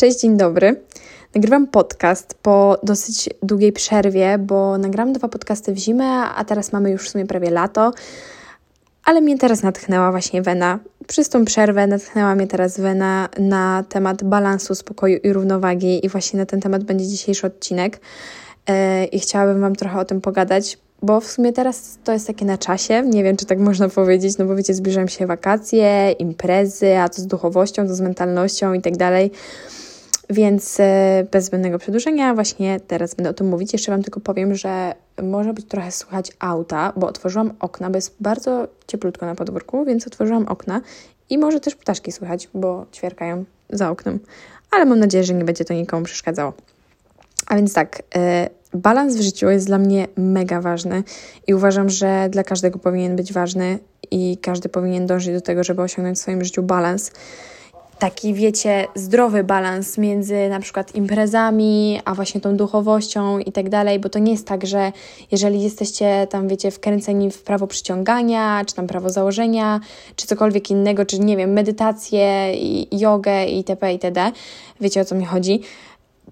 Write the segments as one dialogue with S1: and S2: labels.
S1: Cześć, dzień dobry. Nagrywam podcast po dosyć długiej przerwie, bo nagrałam dwa podcasty w zimę, a teraz mamy już w sumie prawie lato. Ale mnie teraz natchnęła właśnie Wena. Przez tą przerwę natchnęła mnie teraz Wena na temat balansu, spokoju i równowagi, i właśnie na ten temat będzie dzisiejszy odcinek. Yy, I chciałabym Wam trochę o tym pogadać, bo w sumie teraz to jest takie na czasie, nie wiem, czy tak można powiedzieć, no bo wiecie, zbliżają się wakacje, imprezy, a to z duchowością, to z mentalnością i tak dalej. Więc e, bez zbędnego przedłużenia, właśnie teraz będę o tym mówić. Jeszcze Wam tylko powiem, że może być trochę słychać auta, bo otworzyłam okna, bo jest bardzo cieplutko na podwórku, więc otworzyłam okna i może też ptaszki słychać, bo ćwierkają za oknem. Ale mam nadzieję, że nie będzie to nikomu przeszkadzało. A więc tak, e, balans w życiu jest dla mnie mega ważny i uważam, że dla każdego powinien być ważny i każdy powinien dążyć do tego, żeby osiągnąć w swoim życiu balans taki, wiecie, zdrowy balans między na przykład imprezami, a właśnie tą duchowością i tak dalej, bo to nie jest tak, że jeżeli jesteście tam, wiecie, wkręceni w prawo przyciągania, czy tam prawo założenia, czy cokolwiek innego, czy nie wiem, medytację i jogę itp. itd., wiecie o co mi chodzi,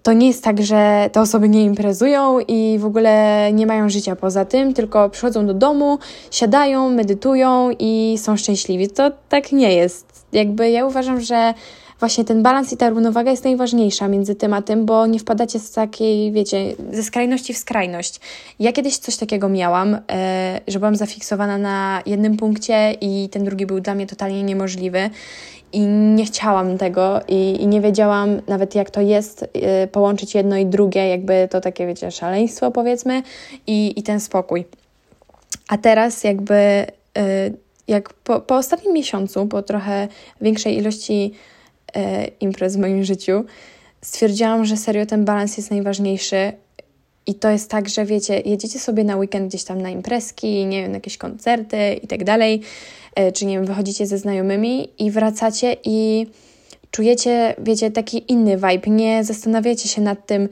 S1: to nie jest tak, że te osoby nie imprezują i w ogóle nie mają życia poza tym, tylko przychodzą do domu, siadają, medytują i są szczęśliwi. To tak nie jest. Jakby ja uważam, że właśnie ten balans i ta równowaga jest najważniejsza między tym a tym, bo nie wpadacie z takiej, wiecie, ze skrajności w skrajność. Ja kiedyś coś takiego miałam, e, że byłam zafiksowana na jednym punkcie i ten drugi był dla mnie totalnie niemożliwy i nie chciałam tego i, i, nie wiedziałam nawet jak to jest y, połączyć jedno i drugie, jakby to takie, wiecie, szaleństwo powiedzmy i, i ten spokój. A teraz jakby y, jak po, po ostatnim miesiącu, po trochę większej ilości y, imprez w moim życiu, stwierdziłam, że serio ten balans jest najważniejszy i to jest tak, że wiecie, jedziecie sobie na weekend gdzieś tam na imprezki, nie wiem, na jakieś koncerty i tak dalej, e, czy nie wiem, wychodzicie ze znajomymi i wracacie i czujecie, wiecie, taki inny vibe. Nie zastanawiacie się nad tym, e,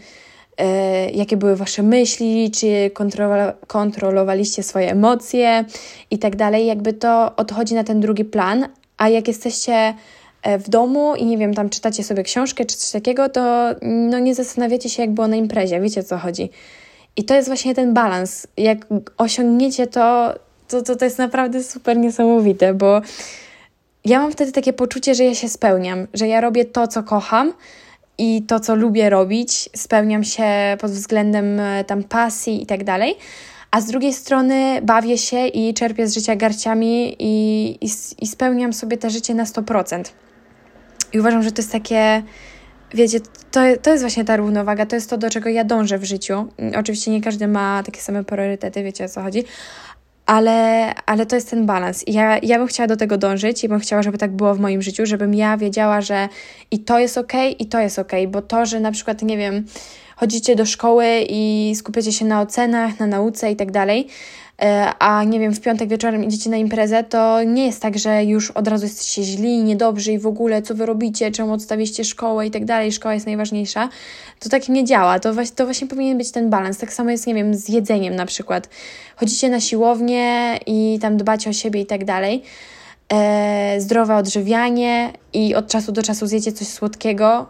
S1: jakie były wasze myśli, czy kontrolowaliście swoje emocje i tak dalej. Jakby to odchodzi na ten drugi plan, a jak jesteście E, w domu i nie wiem, tam czytacie sobie książkę czy coś takiego, to no nie zastanawiacie się, jak było na imprezie, wiecie o co chodzi. I to jest właśnie ten balans. Jak osiągniecie to, to, to, to jest naprawdę super niesamowite, bo ja mam wtedy takie poczucie, że ja się spełniam, że ja robię to, co kocham i to, co lubię robić, spełniam się pod względem e, tam pasji i tak dalej, a z drugiej strony bawię się i czerpię z życia garciami i, i, i spełniam sobie te życie na 100%. I uważam, że to jest takie, wiecie, to, to jest właśnie ta równowaga, to jest to, do czego ja dążę w życiu. Oczywiście nie każdy ma takie same priorytety, wiecie o co chodzi, ale, ale to jest ten balans. Ja, ja bym chciała do tego dążyć i bym chciała, żeby tak było w moim życiu, żebym ja wiedziała, że i to jest ok, i to jest ok, bo to, że na przykład, nie wiem, chodzicie do szkoły i skupiacie się na ocenach, na nauce i tak dalej, a nie wiem, w piątek wieczorem idziecie na imprezę, to nie jest tak, że już od razu jesteście źli, niedobrzy i w ogóle co wy robicie, czemu odstawiliście szkołę i tak dalej, szkoła jest najważniejsza. To tak nie działa, to właśnie, to właśnie powinien być ten balans. Tak samo jest, nie wiem, z jedzeniem na przykład. Chodzicie na siłownię i tam dbacie o siebie i tak dalej. E, zdrowe odżywianie i od czasu do czasu zjecie coś słodkiego,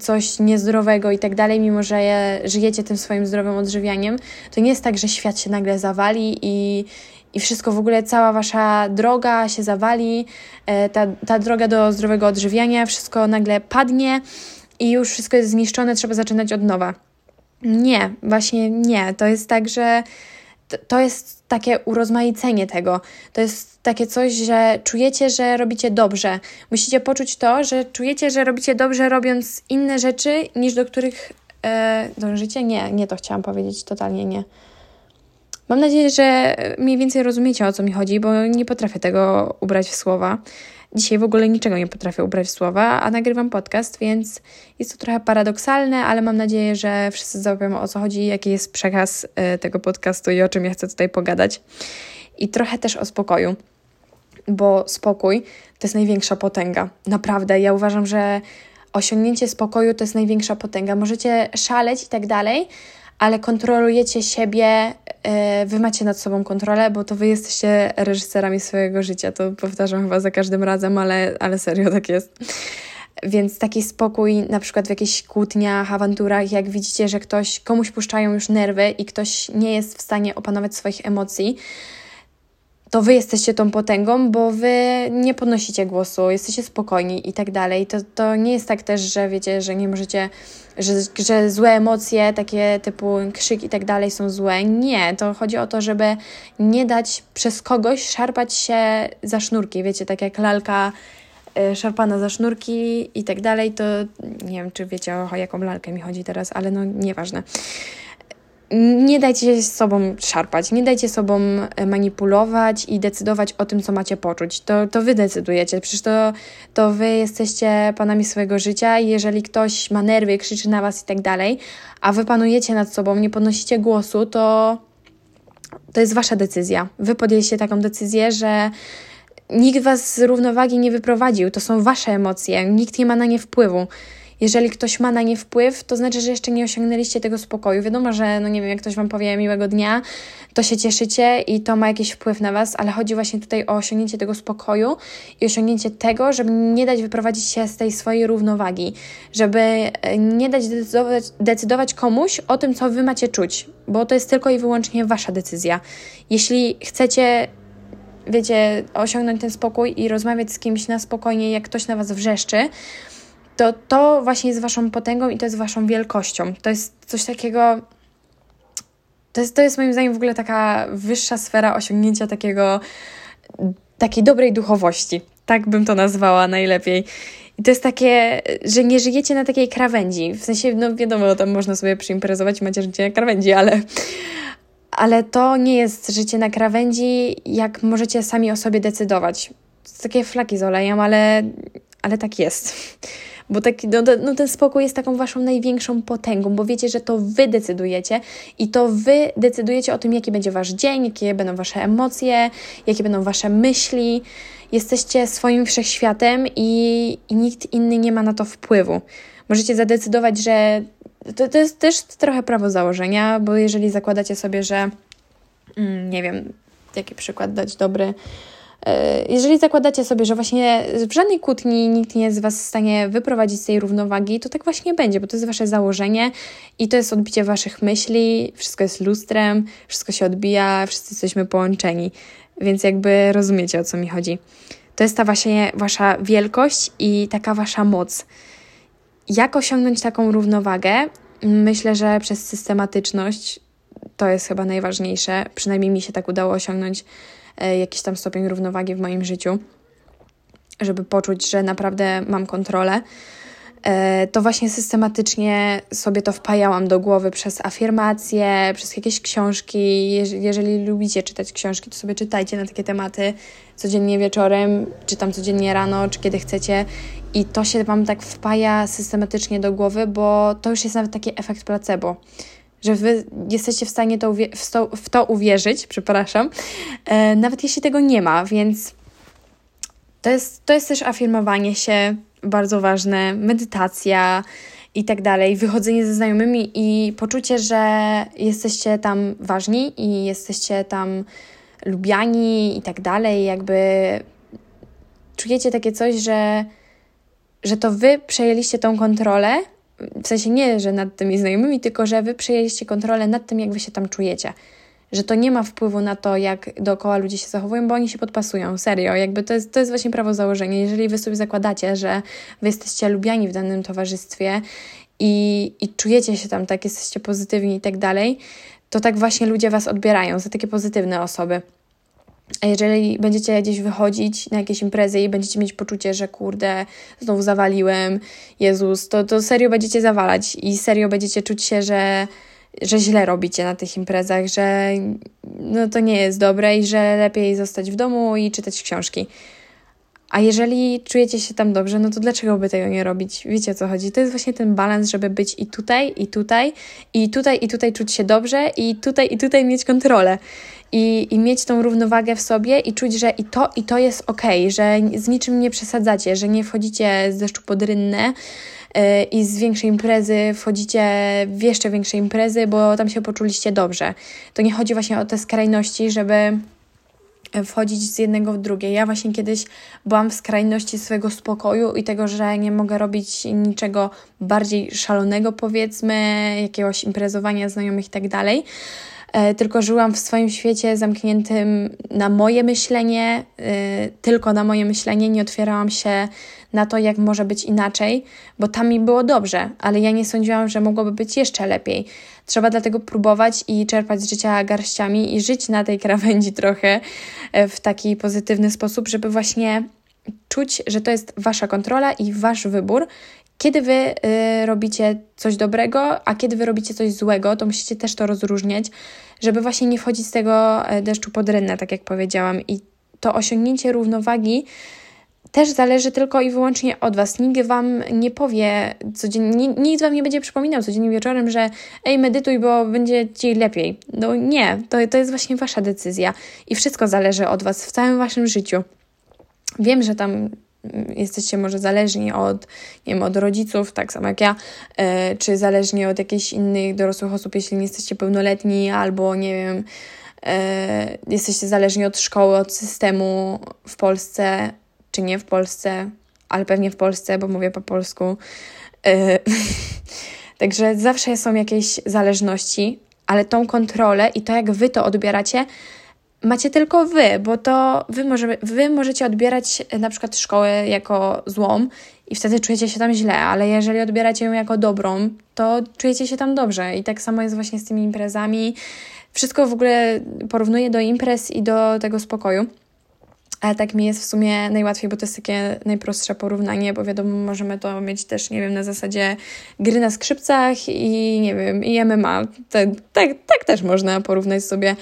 S1: coś niezdrowego i tak dalej, mimo że żyjecie tym swoim zdrowym odżywianiem, to nie jest tak, że świat się nagle zawali i, i wszystko w ogóle, cała wasza droga się zawali, e, ta, ta droga do zdrowego odżywiania, wszystko nagle padnie i już wszystko jest zniszczone, trzeba zaczynać od nowa. Nie, właśnie nie. To jest tak, że to jest takie urozmaicenie tego. To jest takie coś, że czujecie, że robicie dobrze. Musicie poczuć to, że czujecie, że robicie dobrze, robiąc inne rzeczy, niż do których e, dążycie. Nie, nie to chciałam powiedzieć, totalnie nie. Mam nadzieję, że mniej więcej rozumiecie o co mi chodzi, bo nie potrafię tego ubrać w słowa. Dzisiaj w ogóle niczego nie potrafię ubrać w słowa, a nagrywam podcast, więc jest to trochę paradoksalne, ale mam nadzieję, że wszyscy załapią o co chodzi, jaki jest przekaz e, tego podcastu i o czym ja chcę tutaj pogadać. I trochę też o spokoju, bo spokój to jest największa potęga. Naprawdę, ja uważam, że osiągnięcie spokoju to jest największa potęga. Możecie szaleć i tak dalej, ale kontrolujecie siebie, e, wy macie nad sobą kontrolę, bo to wy jesteście reżyserami swojego życia. To powtarzam chyba za każdym razem, ale, ale serio tak jest. Więc taki spokój, na przykład w jakichś kłótniach, awanturach, jak widzicie, że ktoś, komuś puszczają już nerwy i ktoś nie jest w stanie opanować swoich emocji, to wy jesteście tą potęgą, bo wy nie podnosicie głosu, jesteście spokojni i tak dalej. To, to nie jest tak też, że wiecie, że nie możecie, że, że złe emocje, takie typu krzyk i tak dalej są złe. Nie, to chodzi o to, żeby nie dać przez kogoś szarpać się za sznurki. Wiecie, tak jak lalka y, szarpana za sznurki i tak dalej, to nie wiem, czy wiecie o jaką lalkę mi chodzi teraz, ale no nieważne nie dajcie sobą szarpać, nie dajcie sobą e, manipulować i decydować o tym, co macie poczuć. To, to wy decydujecie, przecież to, to wy jesteście panami swojego życia i jeżeli ktoś ma nerwy, krzyczy na was i tak dalej, a wy panujecie nad sobą, nie podnosicie głosu, to to jest wasza decyzja. Wy podjęliście taką decyzję, że nikt was z równowagi nie wyprowadził, to są wasze emocje, nikt nie ma na nie wpływu jeżeli ktoś ma na nie wpływ, to znaczy, że jeszcze nie osiągnęliście tego spokoju. Wiadomo, że, no nie wiem, jak ktoś Wam powie miłego dnia, to się cieszycie i to ma jakiś wpływ na Was, ale chodzi właśnie tutaj o osiągnięcie tego spokoju i osiągnięcie tego, żeby nie dać wyprowadzić się z tej swojej równowagi, żeby e, nie dać decydować, decydować komuś o tym, co Wy macie czuć, bo to jest tylko i wyłącznie Wasza decyzja. Jeśli chcecie wiecie, osiągnąć ten spokój i rozmawiać z kimś na spokojnie, jak ktoś na was wrzeszczy, to to właśnie jest waszą potęgą i to jest waszą wielkością. To jest coś takiego. To jest, to jest moim zdaniem w ogóle taka wyższa sfera osiągnięcia takiego, takiej dobrej duchowości. Tak bym to nazwała najlepiej. I to jest takie, że nie żyjecie na takiej krawędzi. W sensie, no wiadomo, tam można sobie przyimprezować i macie życie na krawędzi, ale, ale to nie jest życie na krawędzi, jak możecie sami o sobie decydować. To takie flaki z olejem, ale, ale tak jest bo taki, no, no, ten spokój jest taką waszą największą potęgą, bo wiecie, że to wy decydujecie i to wy decydujecie o tym, jaki będzie wasz dzień, jakie będą wasze emocje, jakie będą wasze myśli. Jesteście swoim wszechświatem i, i nikt inny nie ma na to wpływu. Możecie zadecydować, że to, to jest też trochę prawo założenia, bo jeżeli zakładacie sobie, że mm, nie wiem, jaki przykład dać dobry, jeżeli zakładacie sobie, że właśnie w żadnej kłótni nikt nie jest z Was w stanie wyprowadzić z tej równowagi, to tak właśnie będzie, bo to jest Wasze założenie i to jest odbicie Waszych myśli, wszystko jest lustrem, wszystko się odbija, wszyscy jesteśmy połączeni, więc jakby rozumiecie o co mi chodzi. To jest ta właśnie Wasza wielkość i taka Wasza moc. Jak osiągnąć taką równowagę? Myślę, że przez systematyczność to jest chyba najważniejsze. Przynajmniej mi się tak udało osiągnąć E, jakiś tam stopień równowagi w moim życiu, żeby poczuć, że naprawdę mam kontrolę. E, to właśnie systematycznie sobie to wpajałam do głowy przez afirmacje, przez jakieś książki. Jeżeli lubicie czytać książki, to sobie czytajcie na takie tematy codziennie wieczorem, czy tam codziennie rano, czy kiedy chcecie. I to się Wam tak wpaja systematycznie do głowy, bo to już jest nawet taki efekt placebo że wy jesteście w stanie to w, to, w to uwierzyć, przepraszam, e, nawet jeśli tego nie ma, więc to jest, to jest też afirmowanie się bardzo ważne, medytacja i tak dalej, wychodzenie ze znajomymi i poczucie, że jesteście tam ważni i jesteście tam lubiani i tak dalej, jakby czujecie takie coś, że, że to wy przejęliście tą kontrolę w sensie nie, że nad tymi znajomymi, tylko że wy przejęliście kontrolę nad tym, jak wy się tam czujecie. Że to nie ma wpływu na to, jak dookoła ludzie się zachowują, bo oni się podpasują. Serio, jakby to jest, to jest właśnie prawo założenia. Jeżeli wy sobie zakładacie, że wy jesteście lubiani w danym towarzystwie i, i czujecie się tam tak, jesteście pozytywni i tak dalej, to tak właśnie ludzie was odbierają za takie pozytywne osoby. A jeżeli będziecie gdzieś wychodzić na jakieś imprezy i będziecie mieć poczucie, że kurde, znowu zawaliłem, Jezus, to, to serio będziecie zawalać i serio będziecie czuć się, że, że źle robicie na tych imprezach, że no to nie jest dobre i że lepiej zostać w domu i czytać książki. A jeżeli czujecie się tam dobrze, no to dlaczego by tego nie robić? Wiecie o co chodzi? To jest właśnie ten balans, żeby być i tutaj, i tutaj, i tutaj, i tutaj czuć się dobrze, i tutaj, i tutaj mieć kontrolę i, i mieć tą równowagę w sobie i czuć, że i to, i to jest ok, że z niczym nie przesadzacie, że nie wchodzicie z deszczu pod yy, i z większej imprezy wchodzicie w jeszcze większe imprezy, bo tam się poczuliście dobrze. To nie chodzi właśnie o te skrajności, żeby wchodzić z jednego w drugie. Ja właśnie kiedyś byłam w skrajności swojego spokoju i tego, że nie mogę robić niczego bardziej szalonego, powiedzmy, jakiegoś imprezowania znajomych i tak dalej. E, tylko żyłam w swoim świecie zamkniętym na moje myślenie, e, tylko na moje myślenie, nie otwierałam się na to, jak może być inaczej, bo tam mi było dobrze, ale ja nie sądziłam, że mogłoby być jeszcze lepiej. Trzeba dlatego próbować i czerpać z życia garściami i żyć na tej krawędzi trochę e, w taki pozytywny sposób, żeby właśnie czuć, że to jest wasza kontrola i wasz wybór. Kiedy wy y, robicie coś dobrego, a kiedy wy robicie coś złego, to musicie też to rozróżniać, żeby właśnie nie wchodzić z tego e, deszczu pod rynnę, tak jak powiedziałam. I to osiągnięcie równowagi też zależy tylko i wyłącznie od Was. Nikt Wam nie powie codziennie, nikt Wam nie będzie przypominał codziennie wieczorem, że ej, medytuj, bo będzie Ci lepiej. No nie, to, to jest właśnie Wasza decyzja i wszystko zależy od Was w całym Waszym życiu. Wiem, że tam jesteście może zależni od, nie wiem, od rodziców, tak samo jak ja, yy, czy zależni od jakichś innych dorosłych osób, jeśli nie jesteście pełnoletni, albo nie wiem, yy, jesteście zależni od szkoły, od systemu w Polsce czy nie w Polsce, ale pewnie w Polsce, bo mówię po polsku. E, także zawsze są jakieś zależności, ale tą kontrolę i to, jak wy to odbieracie, macie tylko wy, bo to wy, może, wy możecie odbierać na przykład szkołę jako złą i wtedy czujecie się tam źle, ale jeżeli odbieracie ją jako dobrą, to czujecie się tam dobrze. I tak samo jest właśnie z tymi imprezami. Wszystko w ogóle porównuję do imprez i do tego spokoju. Ale tak mi jest w sumie najłatwiej, bo to jest takie najprostsze porównanie, bo wiadomo, możemy to mieć też, nie wiem, na zasadzie gry na skrzypcach i nie wiem, i MMA. Tak, tak, tak też można porównać sobie,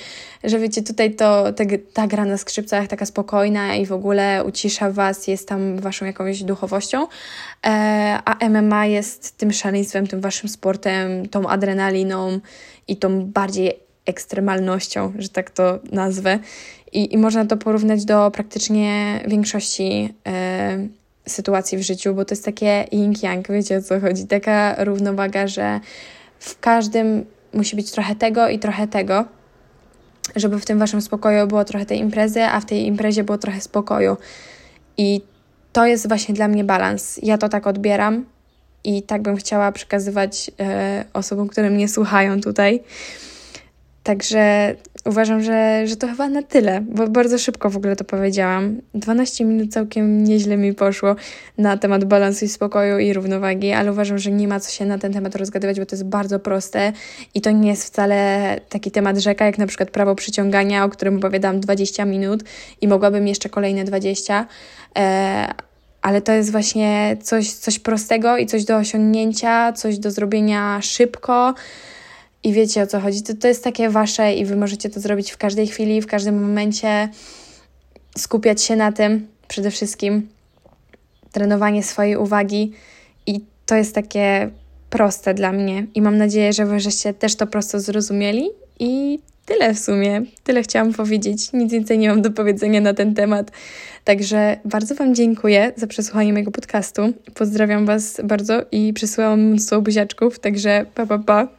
S1: że wiecie, tutaj to te, ta gra na skrzypcach taka spokojna i w ogóle ucisza Was, jest tam Waszą jakąś duchowością, e, a MMA jest tym szaleństwem, tym Waszym sportem, tą adrenaliną i tą bardziej ekstremalnością, że tak to nazwę. I, i można to porównać do praktycznie większości e, sytuacji w życiu, bo to jest takie yin-yang, wiecie o co chodzi. Taka równowaga, że w każdym musi być trochę tego i trochę tego, żeby w tym waszym spokoju było trochę tej imprezy, a w tej imprezie było trochę spokoju. I to jest właśnie dla mnie balans. Ja to tak odbieram i tak bym chciała przekazywać e, osobom, które mnie słuchają tutaj. Także uważam, że, że to chyba na tyle, bo bardzo szybko w ogóle to powiedziałam. 12 minut całkiem nieźle mi poszło na temat balansu i spokoju i równowagi, ale uważam, że nie ma co się na ten temat rozgadywać, bo to jest bardzo proste i to nie jest wcale taki temat rzeka, jak na przykład prawo przyciągania, o którym opowiadam 20 minut i mogłabym jeszcze kolejne 20. E, ale to jest właśnie coś, coś prostego i coś do osiągnięcia, coś do zrobienia szybko i wiecie o co chodzi. To, to jest takie wasze i wy możecie to zrobić w każdej chwili, w każdym momencie. Skupiać się na tym przede wszystkim. Trenowanie swojej uwagi i to jest takie proste dla mnie i mam nadzieję, że wy żeście też to prosto zrozumieli i tyle w sumie. Tyle chciałam powiedzieć. Nic więcej nie mam do powiedzenia na ten temat. Także bardzo Wam dziękuję za przesłuchanie mojego podcastu. Pozdrawiam Was bardzo i przesyłam mnóstwo buziaczków, także pa pa pa.